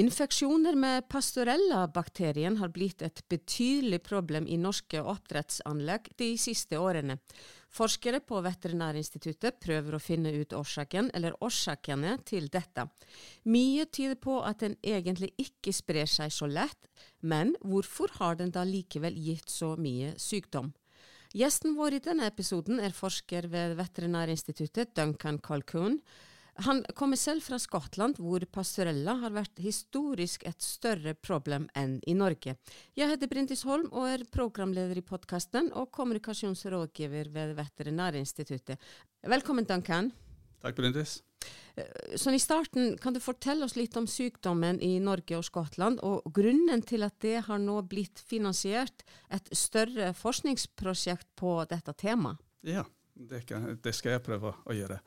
Infeksjoner med pastorella-bakterien har blitt et betydelig problem i norske oppdrettsanlegg de siste årene. Forskere på Veterinærinstituttet prøver å finne ut årsaken, eller årsakene til dette. Mye tyder på at den egentlig ikke sprer seg så lett, men hvorfor har den da likevel gitt så mye sykdom? Gjesten vår i denne episoden er forsker ved Veterinærinstituttet, Duncan Calcoon. Han kommer selv fra Skottland, hvor pastorella har vært historisk et større problem enn i Norge. Jeg heter Brintis Holm og er programleder i podkasten og kommunikasjonsrådgiver ved Veterinærinstituttet. Velkommen, Duncan. Takk, Brintis. Eh, sånn I starten, kan du fortelle oss litt om sykdommen i Norge og Skottland, og grunnen til at det har nå blitt finansiert et større forskningsprosjekt på dette temaet? Ja, det, kan, det skal jeg prøve å gjøre.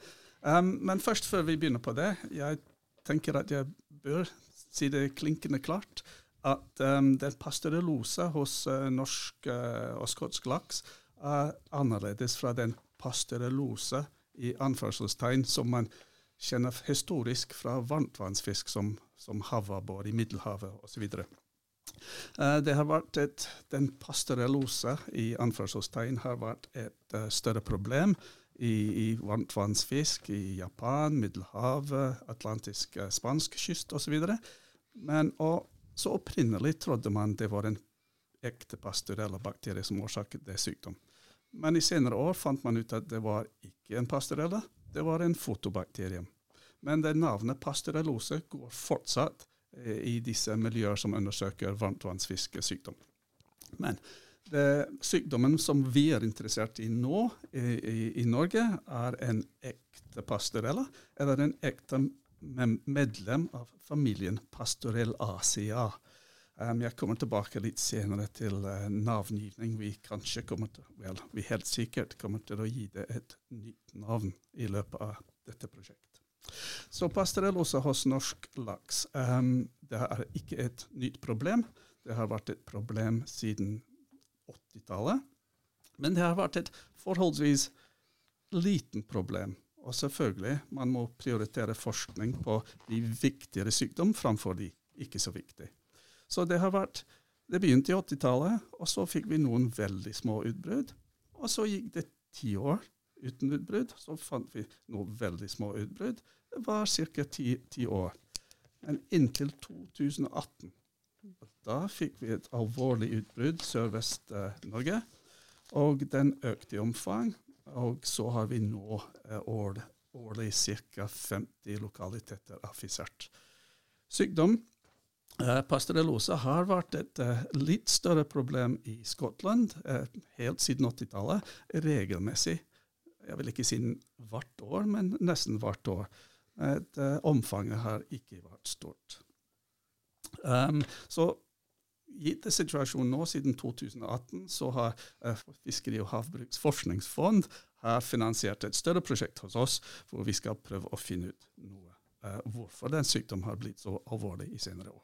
Um, men først, før vi begynner på det, jeg tenker at jeg bør si det klinkende klart at um, den pastorelose hos uh, norsk uh, og skotsk laks er annerledes fra den pastorelose i anførselstegn som man kjenner historisk fra varmtvannsfisk som, som havabbor i Middelhavet osv. Uh, det har vært et, den pasteurellose i anførselstegn har vært et større problem i, i varmtvannsfisk i Japan, Middelhavet, atlantisk eh, spansk kyst osv. Men og, så opprinnelig trodde man det var en ekte pastorella-bakterie som årsaket det sykdom. Men i senere år fant man ut at det var ikke en pastorella, det var en fotobakterie. Men det navnet pastorellose går fortsatt eh, i disse miljøer som undersøker varmtvannsfiskesykdom. Men det, sykdommen som vi er interessert i nå i, i, i Norge, er en ekte pastorella, eller en ekte medlem av familien Pastorellaceae. Um, jeg kommer tilbake litt senere til uh, navngivning. Vi kanskje kommer til, vel, vi helt sikkert kommer til å gi det et nytt navn i løpet av dette prosjektet. Så pastorellosa hos norsk laks um, det er ikke et nytt problem. Det har vært et problem siden 80-tallet. Men det har vært et forholdsvis liten problem. Og selvfølgelig, man må prioritere forskning på de viktigere sykdom framfor de ikke så viktige. Så det har vært Det begynte i 80-tallet, og så fikk vi noen veldig små utbrudd. Og så gikk det ti år uten utbrudd. Så fant vi noen veldig små utbrudd. Det var ca. ti år. Men inntil 2018 da fikk vi et alvorlig utbrudd Sør-Vest-Norge, og den økte i omfang. Og så har vi nå eh, år, årlig ca. 50 lokaliteter affisert. Sykdom eh, Pastorellose har vært et eh, litt større problem i Skottland helt siden 80-tallet. Regelmessig. Jeg vil ikke si hvert år, men nesten hvert år. Et, omfanget har ikke vært stort. Um, så gitt situasjonen nå, siden 2018, så har uh, Fiskeri- og havbruksforskningsfond har finansiert et større prosjekt hos oss, hvor vi skal prøve å finne ut noe, uh, hvorfor den sykdommen har blitt så alvorlig i senere år.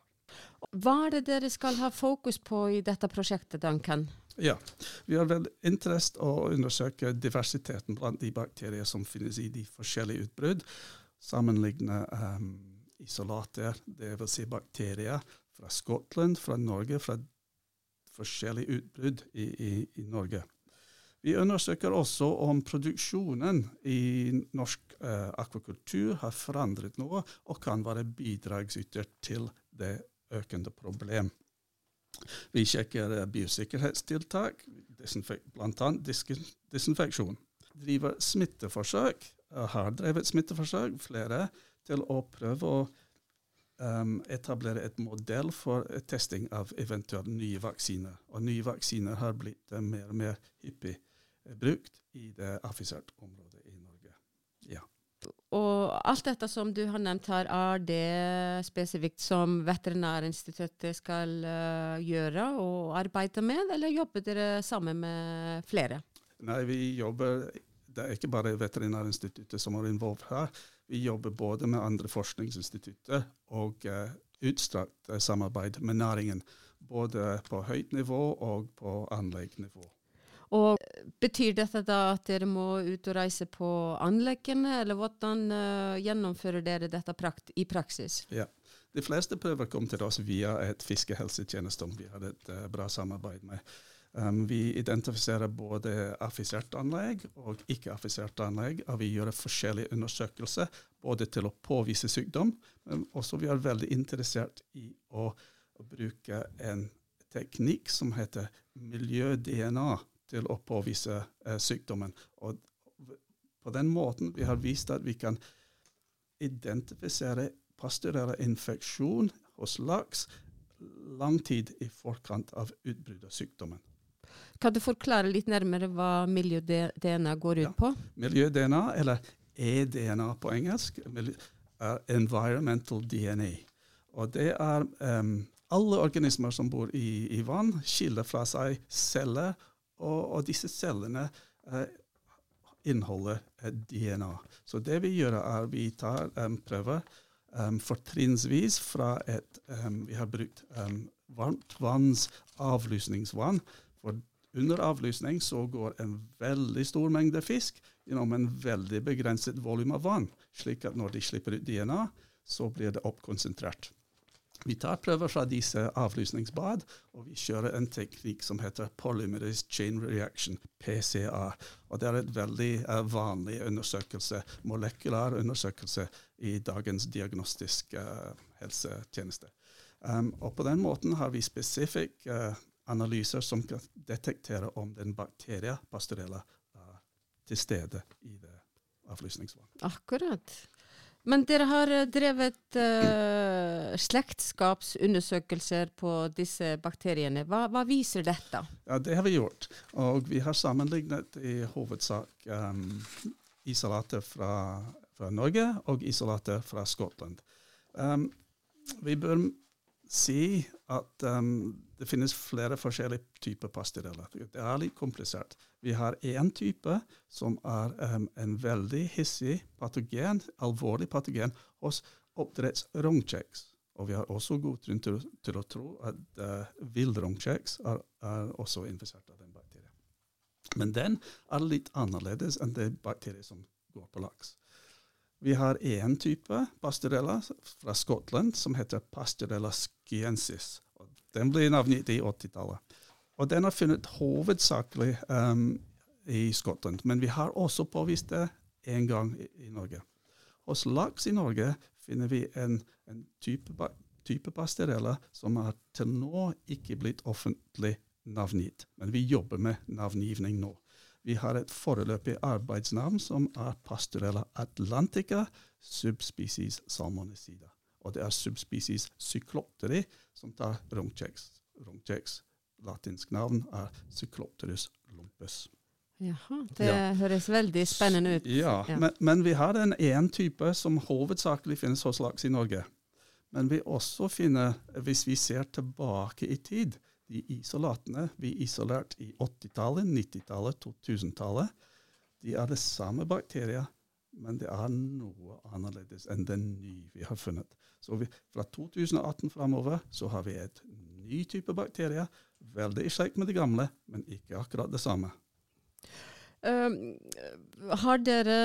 Hva er det dere skal ha fokus på i dette prosjektet, Duncan? Ja, Vi har vel interesse å undersøke diversiteten blant de bakterier som finnes i de forskjellige utbrudd. Sammenligne um, isolater, dvs. Si bakterier fra Skottland, fra Norge, fra forskjellige utbrudd i, i, i, Norge. Vi undersøker også om produksjonen i norsk eh, akvakultur har forandret noe og kan være bidragsyter til det økende problem. Vi sjekker eh, biosikkerhetstiltak, bl.a. disinfeksjon. Driver smitteforsøk, har drevet smitteforsøk, flere, til å prøve å um, etablere et modell for testing av eventuelle nye vaksiner. Og nye vaksiner har blitt uh, mer og mer hyppig uh, brukt i det affiserte området i Norge. Ja. Og alt dette som du har nevnt her, er det spesifikt som Veterinærinstituttet skal uh, gjøre og arbeide med, eller jobber dere sammen med flere? Nei, vi jobber Det er ikke bare Veterinærinstituttet som er involvert her. Vi jobber både med andre forskningsinstitutter og uh, utstrakt uh, samarbeid med næringen. Både på høyt nivå og på anleggnivå. Og Betyr dette da at dere må ut og reise på anleggene, eller hvordan uh, gjennomfører dere dette prakt i praksis? Ja, De fleste prøver kom til oss via et fiskehelsetjeneste vi har et uh, bra samarbeid med. Um, vi identifiserer både affisert anlegg og ikke-affisert anlegg. og Vi gjør forskjellige undersøkelser både til å påvise sykdom, men også vi er veldig interessert i å, å bruke en teknikk som heter miljø-DNA til å påvise eh, sykdommen. Og på den måten vi har vist at vi kan identifisere pasturere infeksjon hos laks lang tid i forkant av utbruddet av sykdommen. Kan du forklare litt nærmere hva miljø-DNA går ut ja. på? Miljø-DNA, eller e-DNA på engelsk, er environmental DNA. Og det er um, alle organismer som bor i, i vann, skiller fra seg celler, og, og disse cellene uh, inneholder uh, DNA. Så det vi gjør, er vi tar um, prøver um, fortrinnsvis fra et Vi har brukt varmt vanns avlusningsvann. For under avlysning så går en veldig stor mengde fisk gjennom en veldig begrenset volum av vann, slik at når de slipper ut DNA, så blir det oppkonsentrert. Vi tar prøver fra disse avlysningsbad, og vi kjører en teknikk som heter polymerase chain reaction, PCR. Og Det er et veldig uh, vanlig undersøkelse, molekylær undersøkelse i dagens diagnostiske uh, helsetjeneste. Um, og På den måten har vi spesifikk uh, analyser som kan detektere om den bakterien pastorella er til stede i det avlysningsvannet. Akkurat. Men dere har eh, drevet uh, slektskapsundersøkelser på disse bakteriene. Hva, hva, viser dette? Ja, Det har vi gjort. Og vi har sammenlignet i hovedsak um, isolater fra, fra, Norge og isolater fra Skottland. Um, vi bør si at um, det finnes flere forskjellige typer pastideller. Det er litt komplisert. Vi har én type som er um, en veldig hissig patogen, alvorlig patogen, hos oppdrettsrognkjeks. Og vi har også god grunn til, til, å tro at uh, villrognkjeks er, er, også infisert av den bakterien. Men den er litt annerledes enn det bakterier som går på laks. Vi har én type pastorella fra Skottland som heter pastorella skiensis. Den ble navngitt i 80-tallet. Og den er funnet hovedsakelig um, i Skottland, men vi har også påvist det en gang i, i Norge. Hos laks i Norge finner vi en, en type, type pastorella som er til nå ikke blitt offentlig navngitt, men vi jobber med navngivning nå. Vi har et foreløpig arbeidsnavn som er pastorella atlantica subspecies salmonicida. Og det er subspecies cyclopteri som tar rognkjeks. Rognkjeks latinsk navn er cyclopterus lumpus. Jaha, det ja. høres veldig spennende ut. Ja, ja. Men, men, vi har en én type som hovedsakelig finnes hos laks i Norge. Men vi også finner, hvis vi ser tilbake i tid, de isolatene vi isolerte i 80-tallet, 90-tallet, 2000-tallet, de er det samme bakterier, men det er noe annerledes enn den nye vi har funnet. Så vi, Fra 2018 framover så har vi et ny type bakterier, veldig i slekt med de gamle, men ikke akkurat det samme. Har dere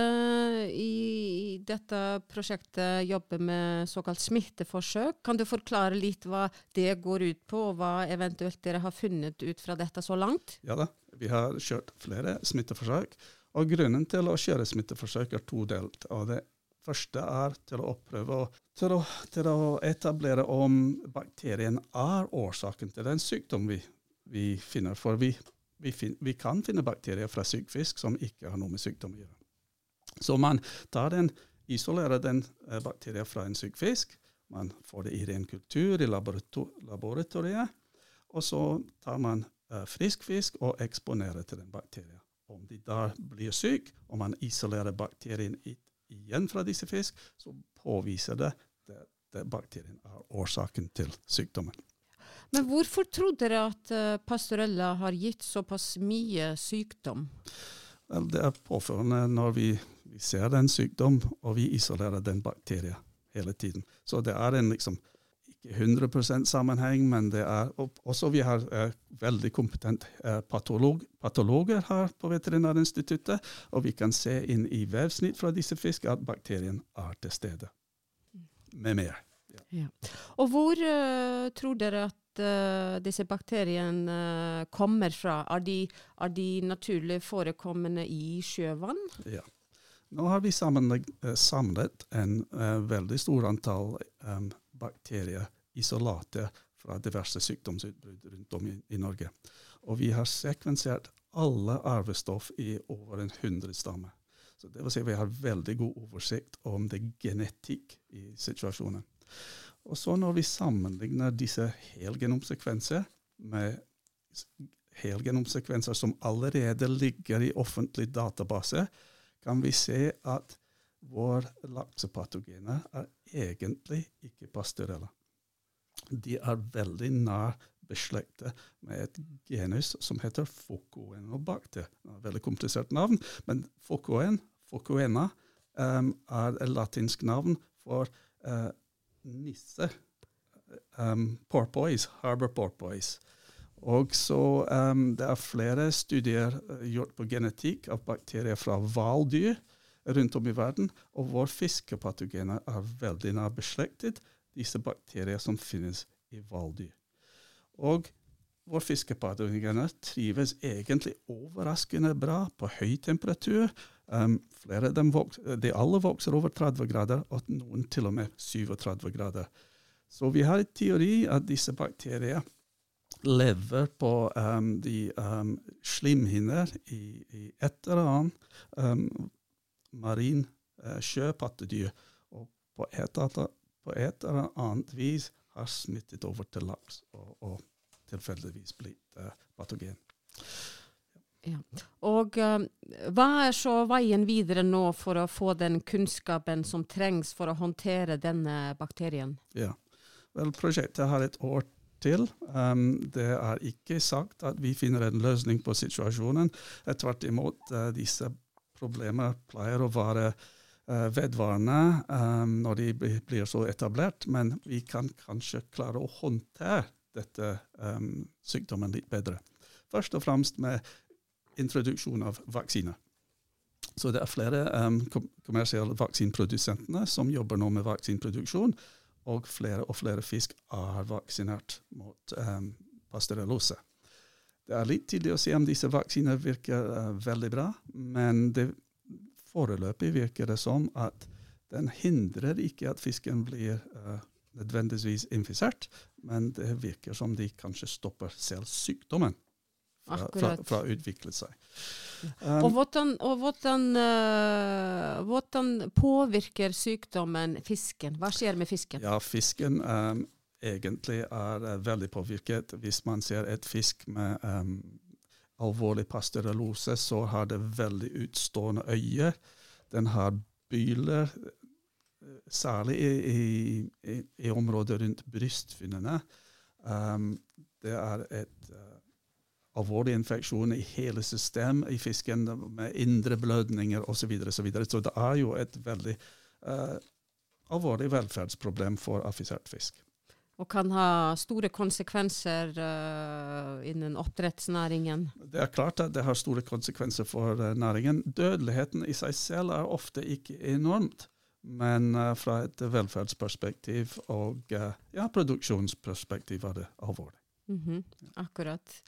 i dette prosjektet jobbet med såkalt smitteforsøk? Kan du forklare litt hva det går ut på, og hva eventuelt dere har funnet ut fra dette så langt? Ja da, vi har kjørt flere smitteforsøk. Og Grunnen til å kjøre smitteforsøk er todelt. og Det første er til å prøve til å, til å etablere om bakterien er årsaken til den sykdom vi, vi finner. For vi vi, fin vi, kan finne bakterier fra sykfisk som ikke har noe med sykdom å gjøre. Så man tar den, isolerer den eh, bakterien fra en sykfisk. Man får det i ren kultur i laborator laboratoriet. Og så tar man eh, frisk fisk og eksponerer til den bakterien. Om de da blir syk, og man isolerer bakterien igjen fra disse fisk, så påviser det at bakterien er årsaken til sykdommen. Men hvorfor tror dere at uh, pastorella har gitt såpass mye sykdom? Vel, det er påførende når vi, vi, ser den sykdom, og vi isolerer den bakterien hele tiden. Så det er en liksom ikke 100% sammenheng, men det er også vi har eh, veldig kompetente eh, patolog, patologer her på Veterinærinstituttet, og vi kan se inn i vevsnitt fra disse fiskene at bakterien er til stede. Med mer. Ja. Ja. Og hvor uh, tror dere at uh, disse bakteriene uh, kommer fra? Er de, er de, naturlig forekommende i sjøvann? Ja. Nå har vi samlet, samlet en veldig stor antall um, bakterier, isolater, fra diverse sykdomsutbrudd rundt om i, i, Norge. Og vi har sekvensert alle arvestoff i over en hundre stammer. Så det vil si Vi har veldig god oversikt om det genetikk i situasjonen. Og så når vi sammenligner disse helgenomsekvenser med helgenomsekvenser som allerede ligger i offentlig database, kan vi se at vår laksepatogener er egentlig ikke pastorella. De er veldig nær beslektet med et genus som heter focoenobacter. Veldig komplisert navn, men focoen, focoena um, er et latinsk navn for uh, nisse. Um, porpoise, harbor porpoise. Og så um, Det er flere studier uh, gjort på genetikk av bakterier fra hvaldyr rundt om i verden, og vår fiskepatogener er veldig nær beslektet disse bakterier som finnes i hvaldyr. Og vår fiskepatogener trives egentlig overraskende bra på høy temperatur. Um, flere av dem vokser, de alle vokser over 30 grader, og noen til og med 37 grader. Så vi har en teori at disse bakterier lever på um, de um, slimhinner i, i, et eller annet um, marin uh, sjøpattedyr. Og på et, på et, eller annet vis har smittet over til laks og, og tilfeldigvis blitt uh, patogen. Ja. Og uh, hva er så veien videre nå for å få den kunnskapen som trengs for å håndtere denne bakterien? Ja, vel, Prosjektet har et år til. Um, det er ikke sagt at vi finner en løsning på situasjonen. Tvert imot, uh, disse problemer pleier å være uh, vedvarende um, når de blir så etablert, men vi kan kanskje klare å håndtere dette um, sykdommen litt bedre. Først og fremst med introduksjon av vaksiner. Så det er flere um, kommersielle vaksineprodusentene som jobber nå med vaksinproduksjon, og flere og flere fisk er vaksinert mot um, pasteurellose. Det er litt tidlig å si om disse vaksinene virker uh, veldig bra, men det foreløpig virker det som at den hindrer ikke at fisken blir uh, nødvendigvis infisert, men det virker som de kanskje stopper selv sykdommen fra, fra, fra å utvikle seg. Um, og hvordan, og hvordan, uh, hvordan, påvirker sykdommen fisken? Hva skjer med fisken? Ja, Fisken um, egentlig er uh, veldig påvirket. Hvis man ser et fisk med um, alvorlig pasteurellose, så har det veldig utstående øye. Den har byler, uh, særlig i, i, i, i området rundt brystfinnene. Um, det er et uh, alvorlige infeksjoner i hele systemet i fisken, med indre blødninger osv. Så, videre, så, videre. så det er jo et veldig uh, alvorlig velferdsproblem for affisert fisk. Og kan ha store konsekvenser uh, innen oppdrettsnæringen? Det er klart at det har store konsekvenser for uh, næringen. Dødeligheten i seg selv er ofte ikke enormt. Men uh, fra et velferdsperspektiv og ja, produksjonsperspektiv er det alvorlig. Mm -hmm. Akkurat.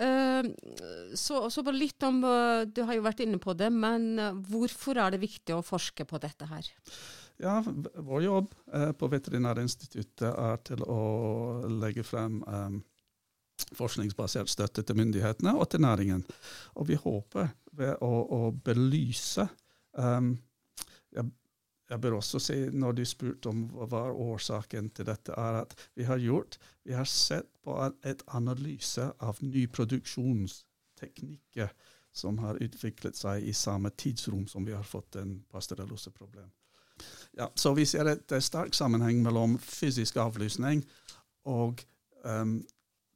Uh, så, så, bare litt om Du har jo vært inne på det, men uh, hvorfor er det viktig å forske på dette her? Ja, Vår jobb på Veterinærinstituttet er til å legge frem um, forskningsbasert støtte til myndighetene og til næringen. Og vi håper ved å, å belyse um, jeg bør også si, når du spurte om hva årsaken til dette, er at vi har gjort Vi har sett på et analyse av nyproduksjonsteknikker som har utviklet seg i samme tidsrom som vi har fått en pasteurelloseproblem. Ja, så vi ser et sterk sammenheng mellom fysisk avlysning og um,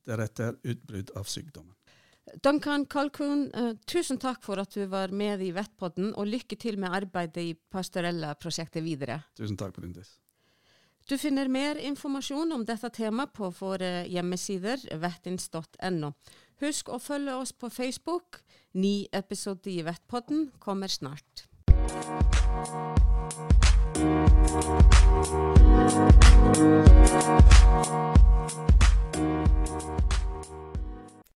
deretter utbrudd av sykdommen. Duncan Kalkun, uh, eh, tusen takk for at du var med i Vettpodden, og lykke til med arbeidet i Pastorella-prosjektet videre. Tusen takk, Brindis. Du finner mer informasjon om dette temaet på våre hjemmesider vettins.no. Husk å følge oss på Facebook. Ny episode i Vettpodden kommer snart. Thank you.